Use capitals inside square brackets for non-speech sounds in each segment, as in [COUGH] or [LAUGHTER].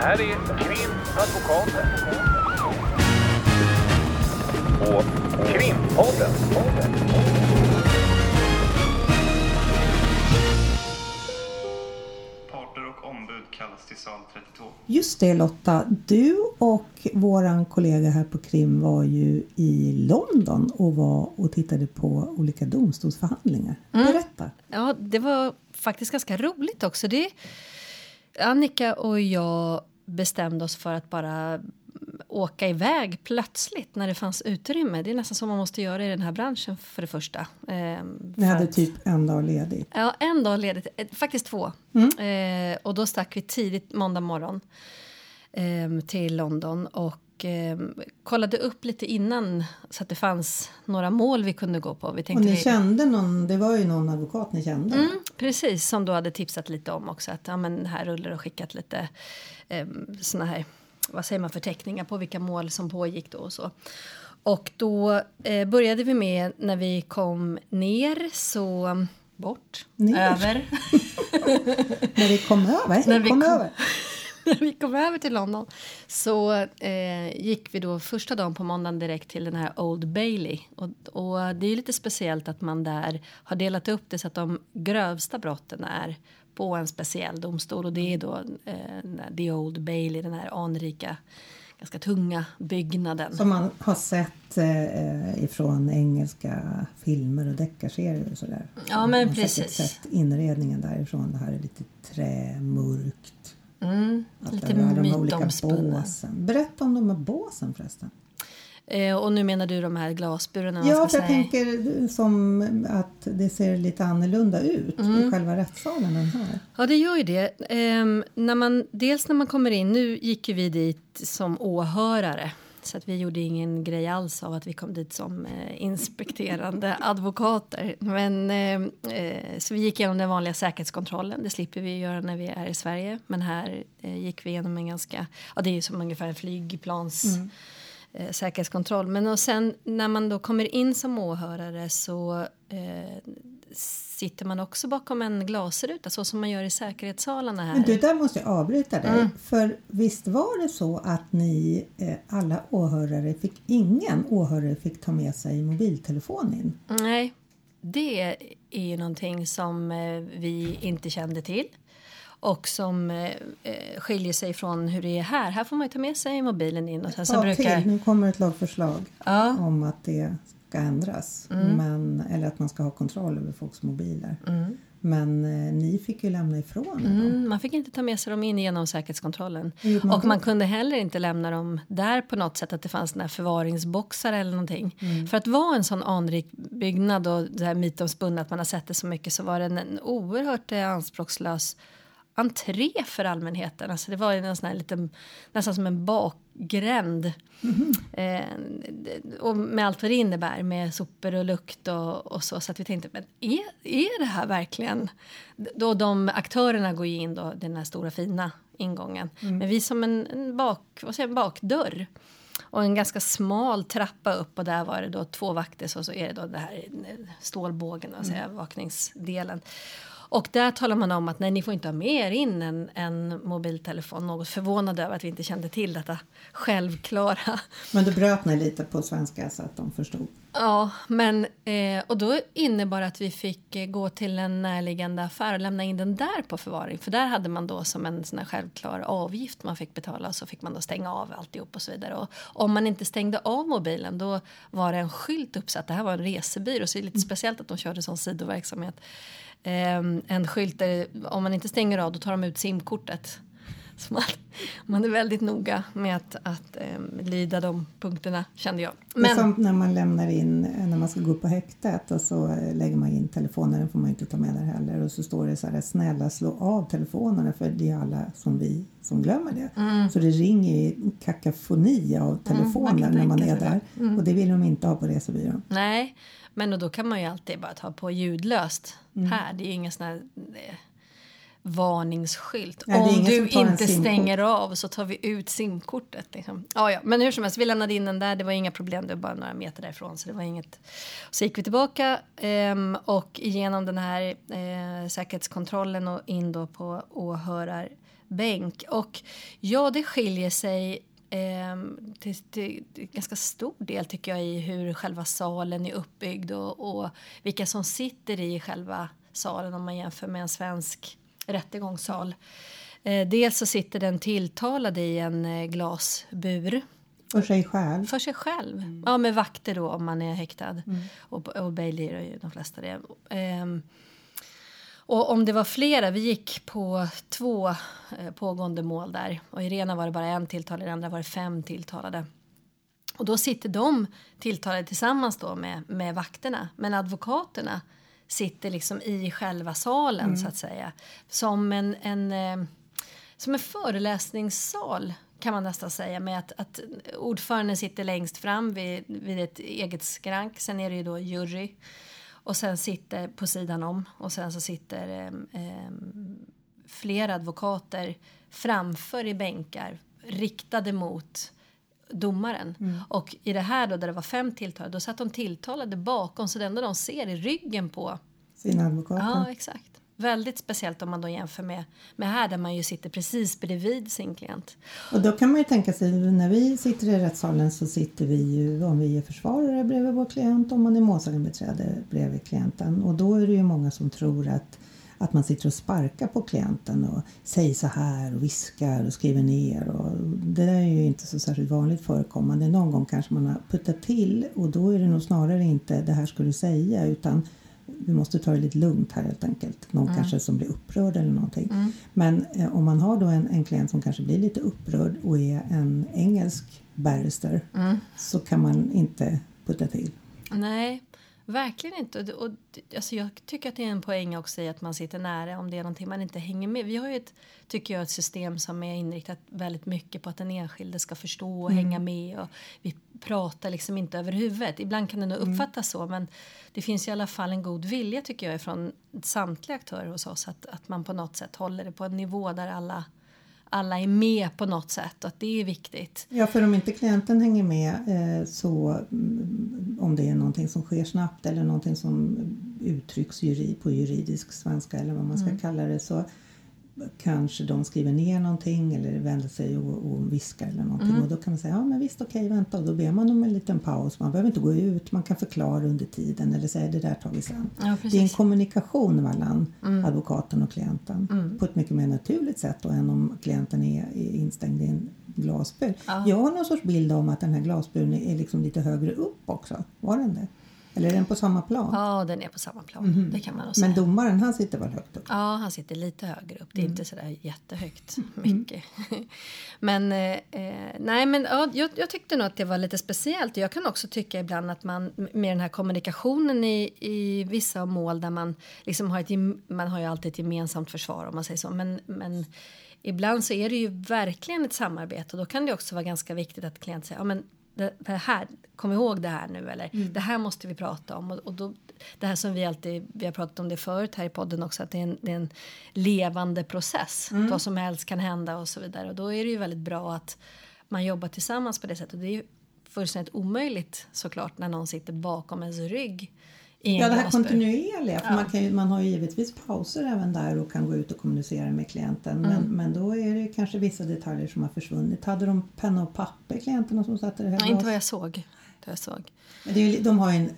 här är Krimadvokaten. Och Krimpodden. Parter och ombud kallas till sal 32. Just det Lotta, du och våran kollega här på Krim var ju i London och var och tittade på olika domstolsförhandlingar. Berätta! Ja, det var faktiskt ganska roligt också. Det, Annika och jag bestämde oss för att bara åka iväg plötsligt när det fanns utrymme. Det är nästan som man måste göra i den här branschen för det första. Ehm, Ni hade att- typ en dag ledigt. Ja, en dag ledigt. Eh, Faktiskt två. Eh, och då stack vi tidigt måndag morgon ehm, till London och ehm, kollade upp lite innan så att det fanns några mål vi kunde gå på. Vi Och tänkte ni vi, kände någon, det var ju någon advokat ni kände. Mm, precis, som då hade tipsat lite om också att ja, men här rullar och skickat lite um, såna här, vad säger man, förteckningar på vilka mål som pågick då och så. Och då eh, började vi med när vi kom ner så bort, Ner? över. [LAUGHS] När vi kom över. När vi kom kom- över. [LAUGHS] när vi kom över till London så eh, gick vi då första dagen på måndagen direkt till den här Old Bailey. Och, och det är lite speciellt att man där har delat upp det så att de grövsta brotten är på en speciell domstol och det är då eh, The Old Bailey, den här anrika, ganska tunga byggnaden. Som man har sett eh, ifrån engelska filmer och deckarserier och sådär. Ja, men Man har precis. sett inredningen därifrån. Det här är lite trä, mörkt. Mm, Att lite det de olika båsen. Berätta om de här båsen förresten. Eh, och nu menar du de här glasburarna? Ja, jag säga. tänker som att det ser lite annorlunda ut Mm. i själva rättssalen än här. Ja, det gör ju det. Ehm, när man, dels när man kommer in, nu gick ju vi dit som åhörare. Så att vi gjorde ingen grej alls av att vi kom dit som eh, inspekterande [LAUGHS] advokater. Men, eh, eh, så vi gick igenom den vanliga säkerhetskontrollen. Det slipper vi göra när vi är i Sverige. Men här eh, gick vi igenom en ganska, ja det är ju som ungefär en flygplans mm eh, säkerhetskontroll. Men och sen när man då kommer in som åhörare så eh, sitter man också bakom en glasruta så som man gör i säkerhetssalarna här. Men du, där måste jag avbryta dig. Mm. För visst var det så att ni eh, alla åhörare fick, ingen åhörare fick ta med sig mobiltelefon in? Nej, det är ju någonting som eh, vi inte kände till. Och som eh, eh, skiljer sig från hur det är här. Här får man ta med sig mobilen in. Och sen Ja, brukar... Nu kommer ett lagförslag Ja. om att det ska ändras. Men, eller att man ska ha kontroll över folks mobiler. Men eh, ni fick ju lämna ifrån dem. Mm, man fick inte ta med sig dem in genom säkerhetskontrollen. Man Och man kunde heller inte lämna dem där på något sätt att det fanns här förvaringsboxar eller någonting. Mm. För att vara en sån anrik byggnad och det här mytomspunna att man har sett det så mycket så var det en, en oerhört eh, anspråkslös entré för allmänheten. Alltså det var ju en sån här liten, nästan som en bakgränd. Eh, och med allt vad det innebär med sopor och lukt och, och så. Så att vi tänkte, men är, är det här verkligen? Då de aktörerna går ju in då, den här stora fina ingången. Men vi som en, en, bak, vad säger, en bakdörr. Och en ganska smal trappa upp och där var det då två vakter så, så är det då det här stålbågen, alltså övervakningsdelen. Och där talar man om att nej, ni får inte ha med er in en, en mobiltelefon. Något förvånad över att vi inte kände till detta självklara. Men då bröt ni lite på svenska så att de förstod. Ja, men eh, och då innebar att vi fick eh, gå till en närliggande affär och lämna in den där på förvaring. För där hade man då som en sån självklar avgift man fick betala så fick man då stänga av alltihop och så vidare. Och om man inte stängde av mobilen då var det en skylt uppsatt. Det här var en resebyrå så det är lite speciellt att de körde sån sidoverksamhet. Ehm, en skylt där om man inte stänger av då tar de ut simkortet. [LAUGHS] Så man, man är väldigt noga med att, att eh, lyda de punkterna kände jag. Det är som när man lämnar in, när man ska gå upp på häktet och så eh, lägger man in telefonen, den får man inte ta med där heller. Och så står det så här, snälla slå av telefonerna för det är alla som vi som glömmer det. Så det ringer i kakafoni av telefoner när man är där. Och det vill de inte ha på resebyrån. Nej, men och då kan man ju alltid bara ta på ljudlöst Mm. här. Det är ju här eh, varningsskylt. Nej, Om du inte stänger av så tar vi ut simkortet. Liksom. Ja, ja. Men hur som helst, vi lämnade in den där. Det var inga problem. Det var bara några meter därifrån. Så det var inget. Så gick vi tillbaka ehm, och igenom den här eh, säkerhetskontrollen och in då på bänk. Och ja, det skiljer sig eh, till, till, till, ganska stor del tycker jag i hur själva salen är uppbyggd och, och vilka som sitter i själva salen om man jämför med en svensk rättegångssal. Eh, dels så sitter den tilltalade i en eh, glasbur. För sig själv? För sig själv. Mm. Ja, med vakter då om man är häktad. Mm. Och, och Bailey är ju de flesta det. Eh, och om det var flera, vi gick på två eh, pågående mål där. Och i Rena var det bara en tilltalad, i den andra var det fem tilltalade. Och då sitter de tilltalade tillsammans då med, med vakterna. Men advokaterna sitter liksom i själva salen mm. så att säga. Som en, en, eh, som en föreläsningssal kan man nästan säga med att, att ordföranden sitter längst fram vid, vid ett eget skrank. Sen är det ju då jury och sen sitter på sidan om och sen så sitter eh, eh, flera advokater framför i bänkar riktade mot domaren. Mm. Och i det här då där det var fem tilltalade, då satt de tilltalade bakom så det enda de ser är ryggen på sina advokater. Ja, exakt. Väldigt speciellt om man då jämför med, med här där man ju sitter precis bredvid sin klient. Och då kan man ju tänka sig när vi sitter i rättssalen så sitter vi ju om vi är försvarare bredvid vår klient om man är målsägandebiträde bredvid klienten och då är det ju många som tror att att man sitter och sparkar på klienten och säger så här och viskar och skriver ner. Och det är ju inte så särskilt vanligt förekommande. Någon gång kanske man har puttat till och då är det nog snarare inte det här ska du säga utan vi måste ta det lite lugnt här helt enkelt. Någon mm. kanske som blir upprörd eller någonting. Mm. Men eh, om man har då en, en klient som kanske blir lite upprörd och är en engelsk barrister mm. så kan man inte putta till. Nej, verkligen inte. Och, och, alltså jag tycker att det är en poäng också i att man sitter nära om det är någonting man inte hänger med. Vi har ju ett, tycker jag, ett system som är inriktat väldigt mycket på att den enskilde ska förstå och mm. hänga med. Och vi pratar liksom inte över huvudet. Ibland kan det nog mm. uppfattas mm. så men det finns i alla fall en god vilja tycker jag från samtliga aktörer hos oss att, att man på något sätt håller det på en nivå där alla alla är med på något sätt och att det är viktigt. Ja, för om inte klienten hänger med eh, så mm, om det är någonting som sker snabbt eller någonting som uttrycks på juridisk svenska eller vad man ska mm. kalla det så kanske de skriver ner någonting eller vänder sig och, och viskar eller någonting mm. och då kan man säga ja men visst okej vänta och då ber man om en liten paus. Man behöver inte gå ut, man kan förklara under tiden eller säga det där tar vi sen. Ja, det är en kommunikation mellan mm. advokaten och klienten mm. på ett mycket mer naturligt sätt då, än om klienten är, är instängd i en glasbur. Ja. Jag har någon sorts bild om att den här glasburen är liksom lite högre upp också. Var den det? Eller är den på samma plan? Ja, den är på samma plan. Mm. Det kan man säga. Men domaren han sitter väl högt upp? Ja, han sitter lite högre upp. Det är mm. inte sådär jättehögt mycket. Mm. [LAUGHS] men eh, nej, men ja, jag, jag, tyckte nog att det var lite speciellt. Jag kan också tycka ibland att man med den här kommunikationen i, i vissa mål där man liksom har ett, man har ju alltid ett gemensamt försvar om man säger så, men, men ibland så är det ju verkligen ett samarbete och då kan det också vara ganska viktigt att klienten säger ja, men det, det här, kom ihåg det här nu eller mm. det här måste vi prata om. Och, och då, det här som vi alltid, vi har pratat om det förut här i podden också, att det är en, det är en levande process. Mm. Vad som helst kan hända och så vidare. Och då är det ju väldigt bra att man jobbar tillsammans på det sättet. Och det är ju fullständigt omöjligt såklart när någon sitter bakom ens rygg Ja, det här kontinuerliga. För ja. man, kan man har ju givetvis pauser även där och kan gå ut och kommunicera med klienten. Men, mm. men då är det kanske vissa detaljer som har försvunnit. Hade de penna och papper, klienterna som satte det här? Nej, inte vad jag såg. Det jag såg. Men det är, de har en,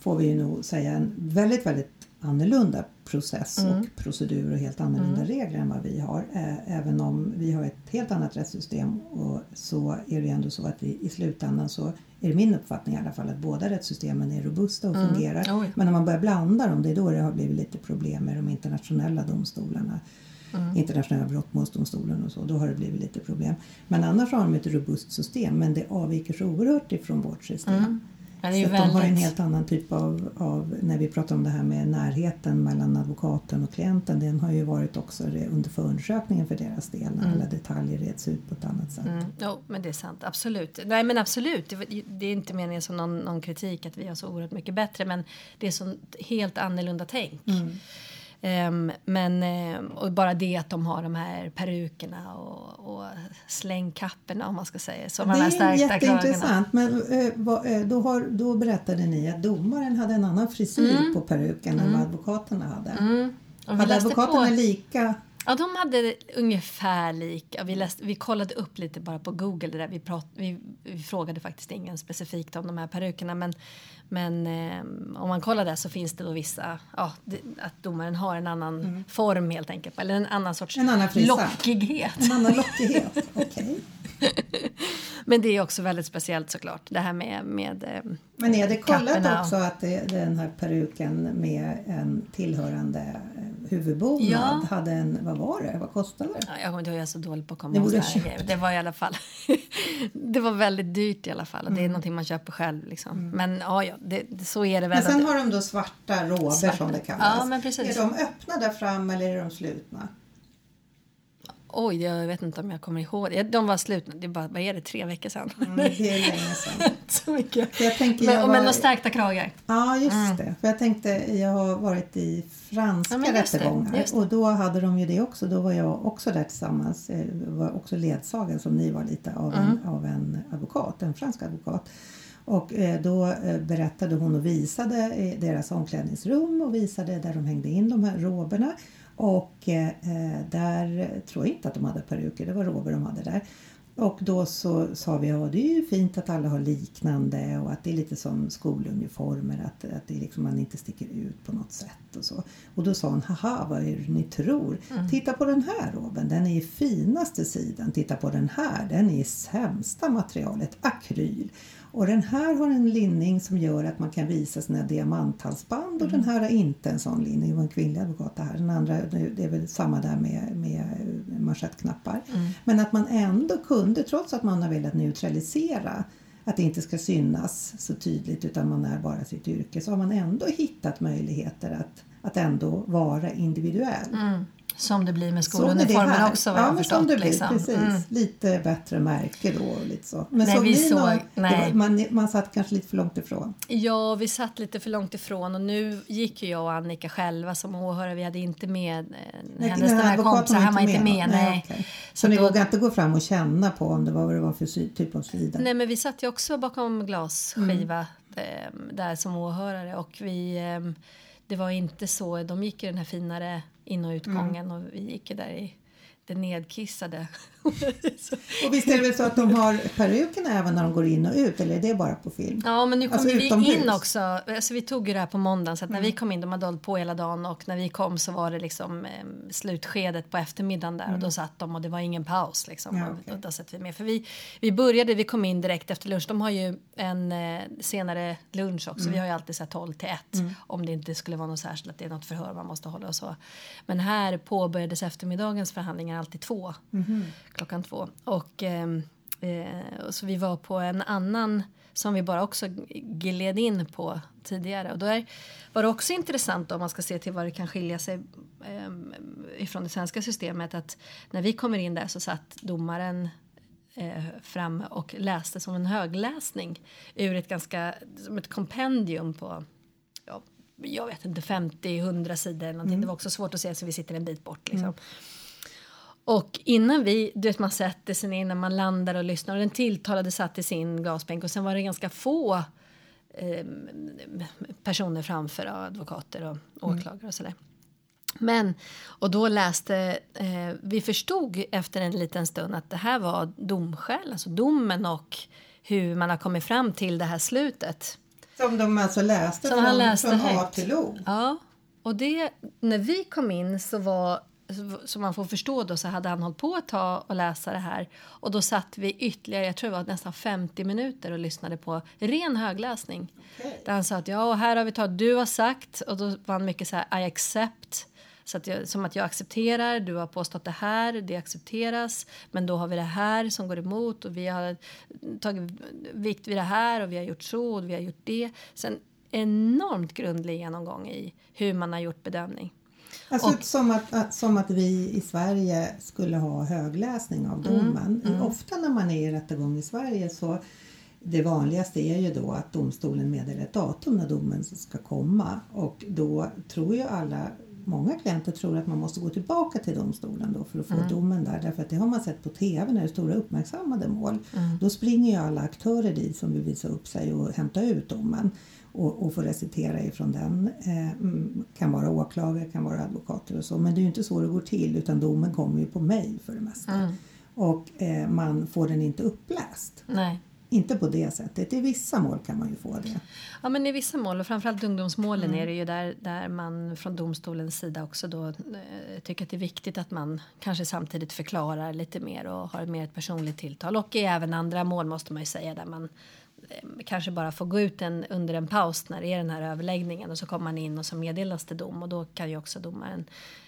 får vi ju nog säga, en väldigt, väldigt annorlunda process mm. och procedur och helt annorlunda mm. regler än vad vi har. Även om vi har ett helt annat rättssystem och så är det ändå så att i, i slutändan så är det min uppfattning i alla fall att båda rättssystemen är robusta och mm. fungerar. Mm. Men när man börjar blanda dem, det är då det har blivit lite problem med de internationella domstolarna. Mm. Internationella brottmålsdomstolen och så, då har det blivit lite problem. Men annars har de ett robust system men det avviker så oerhört ifrån vårt system. Ja, så väldigt... de har en helt annan typ av, av, när vi pratar om det här med närheten mellan advokaten och klienten, den har ju varit också under förundersökningen för deras del när mm. alla detaljer reds ut på ett annat sätt. Mm. Jo, men det är sant, absolut. Nej men absolut, det, det är inte meningen som någon, någon, kritik att vi har så oerhört mycket bättre men det är så helt annorlunda tänk. Mm. Um, men um, och bara det att de har de här perukerna och, och slängkapporna om man ska säga. Som det är jätteintressant. Men uh, va, uh, då, har, då berättade ni att domaren hade en annan frisyr mm. på peruken mm. än vad advokaterna hade. Mm. Hade advokaterna på... lika Ja, de hade ungefär lika. Vi, läste, vi kollade upp lite bara på Google. Det där. Vi, prat, vi, vi frågade faktiskt ingen specifikt om de här perukerna. Men, men eh, om man kollar där så finns det då vissa, ja, det, att domaren har en annan form helt enkelt. Eller en annan sorts En annan lockighet. En annan lockighet. [LAUGHS] Okej. Men det är också väldigt speciellt såklart. Det här med, med eh, Men är det kollat också att det, den här peruken med en tillhörande huvudbonad Ja. hade en, vad var det, vad kostade det? Ja, jag kommer inte ihåg, jag är så dålig på att komma ihåg. Det var i alla fall... [LAUGHS] det var väldigt dyrt i alla fall. Och Det är någonting man köper själv. Liksom. Men ja, ja det, så är det väl. Men sen har de då svarta råber som det kallas. Ja, men precis. Är de öppna där fram eller är de slutna? Oj, jag vet inte om jag kommer ihåg. De var slut. Det bara, vad är det, tre veckor sedan? Mm, det är länge sedan. [LAUGHS] så mycket. För jag tänker, Men, jag men var- stärkta kragar. Ja, just det. För jag tänkte, jag har varit i franska Mm. Ja, rättegångar och då hade de ju det också. Då var jag också där tillsammans, eh, var också ledsagad som ni var lite av en, Mm. av en advokat, en fransk advokat. Och eh, då eh, berättade hon och visade deras omklädningsrum och visade där de hängde in de här roberna. Och eh, där tror jag inte att de hade peruker, det var rober de hade där. Och då så sa vi, ja det är ju fint att alla har liknande och att det är lite som skoluniformer, att, att det liksom, man inte sticker ut på något sätt och så. Och då sa hon, haha vad är det ni tror? Titta på den här roben, den är i finaste sidan. Titta på den här, den är i sämsta materialet, akryl. Och den här har en linning som gör att man kan visa sina diamanthalsband och den här har inte en sån linning. Det var en kvinnlig advokat det här. Den andra, det är väl samma där med, med manschettknappar. Men att man ändå kunde, trots att man har velat neutralisera att det inte ska synas så tydligt utan man är bara sitt yrke så har man ändå hittat möjligheter att, att ändå vara individuell. Som det blir med här. också vad ja, jag men förstått. blir, liksom. precis. Mm. Lite bättre märke då och lite så. Men Nej, vi såg- någon- nej. var- man, man satt kanske lite för långt ifrån. Ja, vi satt lite för långt ifrån och nu gick ju jag och Annika själva som åhörare. Vi hade inte med eh, Nej, hennes den här kompisen. Han var inte med. då? Nej. okej. Så, Så ni då- vågade inte gå fram och känna på om det var vad det var för typ av sida? Nej, men vi satt ju också bakom glasskiva Mm. eh, där som åhörare och vi, eh, det var inte så, de gick ju den här finare in och utgången Mm. och vi gick ju där i det nedkissade. Och visst är det väl så att de har perukerna även när de går in och ut eller är det bara på film? Ja, men nu kom Alltså vi utomhus? in också. Alltså, vi tog ju det här på måndagen så att när vi kom in, de hade hållit på hela dagen och när vi kom så var det liksom eh, slutskedet på eftermiddagen där och då satt de och det var ingen paus liksom. Ja, okej. och då satt vi med. För vi, vi började, vi kom in direkt efter lunch. De har ju en eh, senare lunch också. Vi har ju alltid så här 12 till 1 om det inte skulle vara något särskilt, att det är något förhör man måste hålla och så. Men här påbörjades eftermiddagens förhandlingar alltid två, klockan två. Och ehm, Eh, och så vi var på en annan som vi bara också gled in på tidigare. Och där var det också intressant då, om man ska se till vad det kan skilja sig eh, ifrån det svenska systemet. Att när vi kommer in där så satt domaren eh, fram och läste som en högläsning ur ett ganska, som ett kompendium på ja, jag vet inte, 50-100 sidor eller någonting. Det var också svårt att se så vi sitter en bit bort liksom. Och innan vi, du vet man sätter sig ner när man landar och lyssnar och den tilltalade satt i sin glasbänk och sen var det ganska få eh, personer framför, advokater och åklagare och sådär. Men, och då läste, eh, vi förstod efter en liten stund att det här var domskäl, alltså domen och hur man har kommit fram till det här slutet. Som de alltså läste Som från, han läste från A till O. Ja, och det, när vi kom in så var, som man får förstå då, så hade han hållit på ett tag och läsa det här. Och då satt vi ytterligare, jag tror det var nästan 50 minuter och lyssnade på ren högläsning. Där han sa att ja, och här har vi tagit, du har sagt, och då var han mycket så här, I accept. Så att jag, som att jag accepterar, du har påstått det här, det accepteras. Men då har vi det här som går emot och vi har tagit vikt vid det här och vi har gjort så och vi har gjort det. Sen enormt grundlig genomgång i hur man har gjort bedömning. Alltså Och- som, att, som att vi i Sverige skulle ha högläsning av Mm, domen. Ofta när man är i rättegång i Sverige så det vanligaste är ju då att domstolen meddelar ett datum när domen ska komma och då tror ju alla många klienter tror att man måste gå tillbaka till domstolen då för att få Mm. domen där. Därför att det har man sett på TV när det är stora uppmärksammade mål. Mm. Då springer ju alla aktörer dit som vill visa upp sig och hämta ut domen och, och få recitera ifrån den. Eh, mm, kan vara åklagare, kan vara advokater och så. Men det är ju inte så det går till utan domen kommer ju på mejl för det mesta. Mm. Och eh, man får den inte uppläst. Nej. Inte på det sättet. I vissa mål kan man ju få det. Ja, men i vissa mål och framförallt ungdomsmålen är det ju där, där man från domstolens sida också då eh, tycker att det är viktigt att man kanske samtidigt förklarar lite mer och har mer ett personligt tilltal. Och i även andra mål måste man ju säga där man kanske bara får gå ut en, under en paus när det är den här överläggningen och så kommer man in och så meddelas det dom och då kan ju också domaren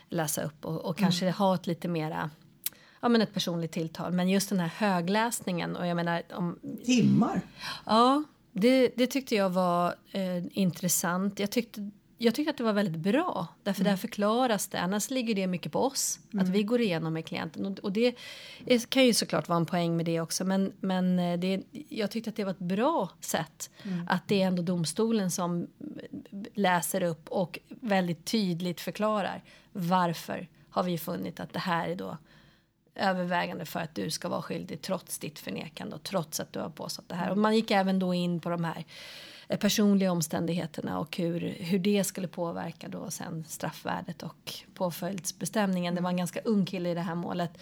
läsa upp och, och kanske ha ett lite mera Ja men ett personligt tilltal. Men just den här högläsningen och jag menar om Timmar. Ja, det, det tyckte jag var eh, intressant. Jag tyckte, jag tyckte att det var väldigt bra. Därför där förklaras det. Annars ligger det mycket på oss. Att vi går igenom med klienten. Och, och det kan ju såklart vara en poäng med det också. Men, men eh, det, jag tyckte att det var ett bra sätt. Att det är ändå domstolen som läser upp och väldigt tydligt förklarar. Varför har vi funnit att det här är då övervägande för att du ska vara skyldig trots ditt förnekande och trots att du har påstått det här. Och man gick även då in på de här Eh, personliga omständigheterna och hur, hur det skulle påverka då sen straffvärdet och påföljdsbestämningen. Det var en ganska ung kille i det här målet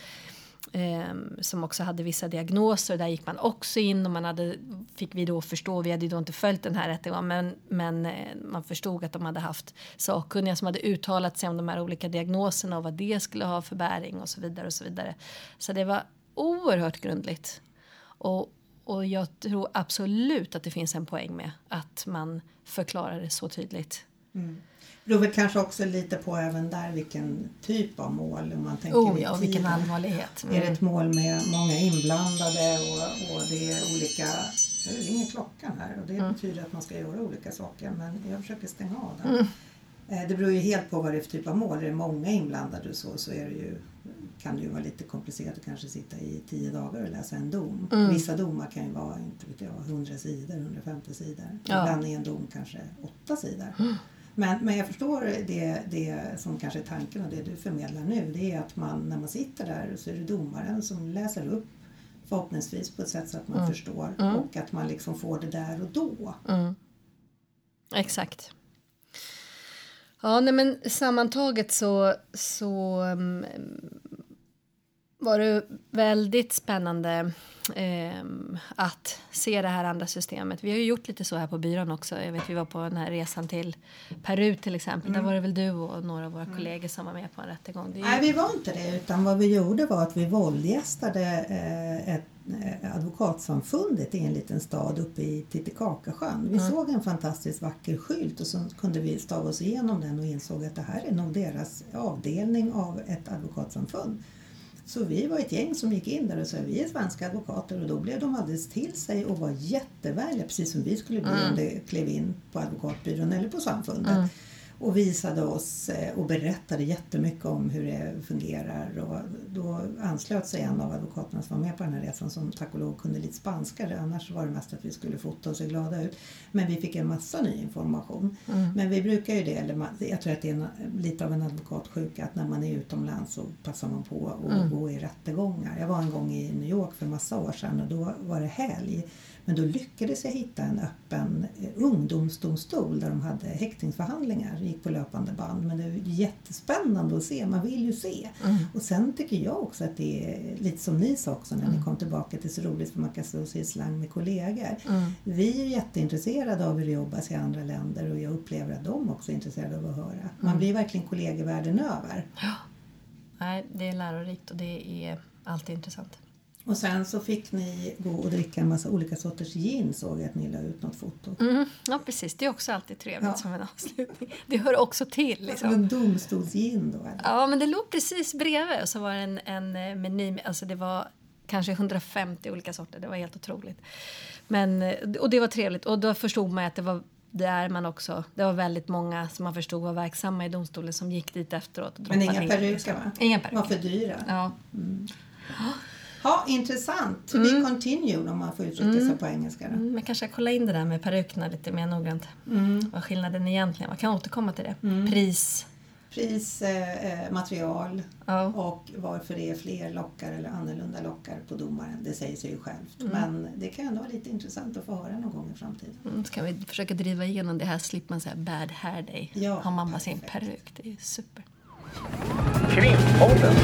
ehm, som också hade vissa diagnoser. Där gick man också in och man hade, fick vi då förstå, vi hade ju då inte följt den här rättegången, men, men eh, man förstod att de hade haft sakkunniga som hade uttalat sig om de här olika diagnoserna och vad det skulle ha för bäring och så vidare och så vidare. Så det var oerhört grundligt. Och, och jag tror absolut att det finns en poäng med att man förklarar det så tydligt. Det beror väl kanske också lite på även där vilken typ av mål. Om man tänker Oh ja, och vilken allvarlighet. Är det ett mål med många inblandade och, och det är olika... Nu ringer klockan här och det Mm. betyder att man ska göra olika saker men jag försöker stänga av den. Eh, Det beror ju helt på vad det är för typ av mål. Är det många inblandade och så, så är det ju, kan det ju vara lite komplicerat att kanske sitta i tio dagar och läsa en dom. Mm. Vissa domar kan ju vara inte vet jag, 100 sidor, 150 sidor. Ja. Ibland är en dom kanske åtta sidor. Men, men jag förstår det, det som kanske är tanken och det du förmedlar nu. Det är att man när man sitter där så är det domaren som läser upp förhoppningsvis på ett sätt så att man förstår och att man liksom får det där och då. Exakt. Ja, nej, men sammantaget så, så um, var det väldigt spännande ehm, att se det här andra systemet. Vi har ju gjort lite så här på byrån också. Jag vet vi var på den här resan till Peru till exempel. Där var det väl du och några av våra kollegor som var med på en rättegång. Ju- Nej, vi var inte det. Utan vad vi gjorde var att vi våldgästade eh, ett eh, advokatsamfundet i en liten stad uppe i Titicacasjön. Vi såg en fantastiskt vacker skylt och så kunde vi stava oss igenom den och insåg att det här är nog deras avdelning av ett advokatsamfund. Så vi var ett gäng som gick in där och sa vi är svenska advokater. Och då blev de alldeles till sig och var jättevänliga precis som vi skulle bli om det klev in på advokatbyrån eller på samfundet. Och visade oss eh, och berättade jättemycket om hur det fungerar. Och då anslöt sig en av advokaterna som var med på den här resan som tack och lov kunde lite spanska. Annars var det mest att vi skulle fota och se glada ut. Men vi fick en massa ny information. Men vi brukar ju det, eller jag tror att det är en, lite av en advokatsjuka att när man är utomlands så passar man på att gå i rättegångar. Jag var en gång i New York för massa år sedan och då var det helg. Men då lyckades jag hitta en öppen eh, ungdomsdomstol där de hade häktningsförhandlingar. Det gick på löpande band. Men det är jättespännande att se. Man vill ju se. Och sen tycker jag också att det är lite som ni sa också när ni kom tillbaka. Att det är så roligt för man kan stå och se slang med kollegor. Vi är jätteintresserade av hur det jobbas i andra länder och jag upplever att de också är intresserade av att höra. Man blir verkligen kollegor världen över. Nej, det är lärorikt och det är alltid intressant. Och sen så fick ni gå och dricka en massa olika sorters gin såg jag att ni la ut något foto. Mm, ja, precis. Det är också alltid trevligt Ja. som en avslutning. Det hör också till. Som Liksom. en domstolsgin då eller? Ja, men det låg precis bredvid och så var det en, en eh, meny. Alltså det var kanske 150 olika sorter. Det var helt otroligt. Men, eh, och det var trevligt. Och då förstod man att det var där man också, det var väldigt många som man förstod var verksamma i domstolen som gick dit efteråt. Och Men inga in. peruker va? Inga Var peruker. för dyra. Ja. Ja, intressant. To be continued om man får uttrycka sig på engelska. Då. Mm, men kanske kolla in det där med perukerna lite mer noggrant. Mm. Vad skillnaden egentligen var. Kan återkomma till det. Pris. pris, eh, eh, material Ja. och varför det är fler lockar eller annorlunda lockar på domaren. Det säger sig ju självt. Men det kan ändå vara lite intressant att få höra någon gång i framtiden. Mm, så kan vi försöka driva igenom det här, slipper man säga bad hair day. Ja, Har mamma sin perfekt. peruk, det är ju super. Krimpodden.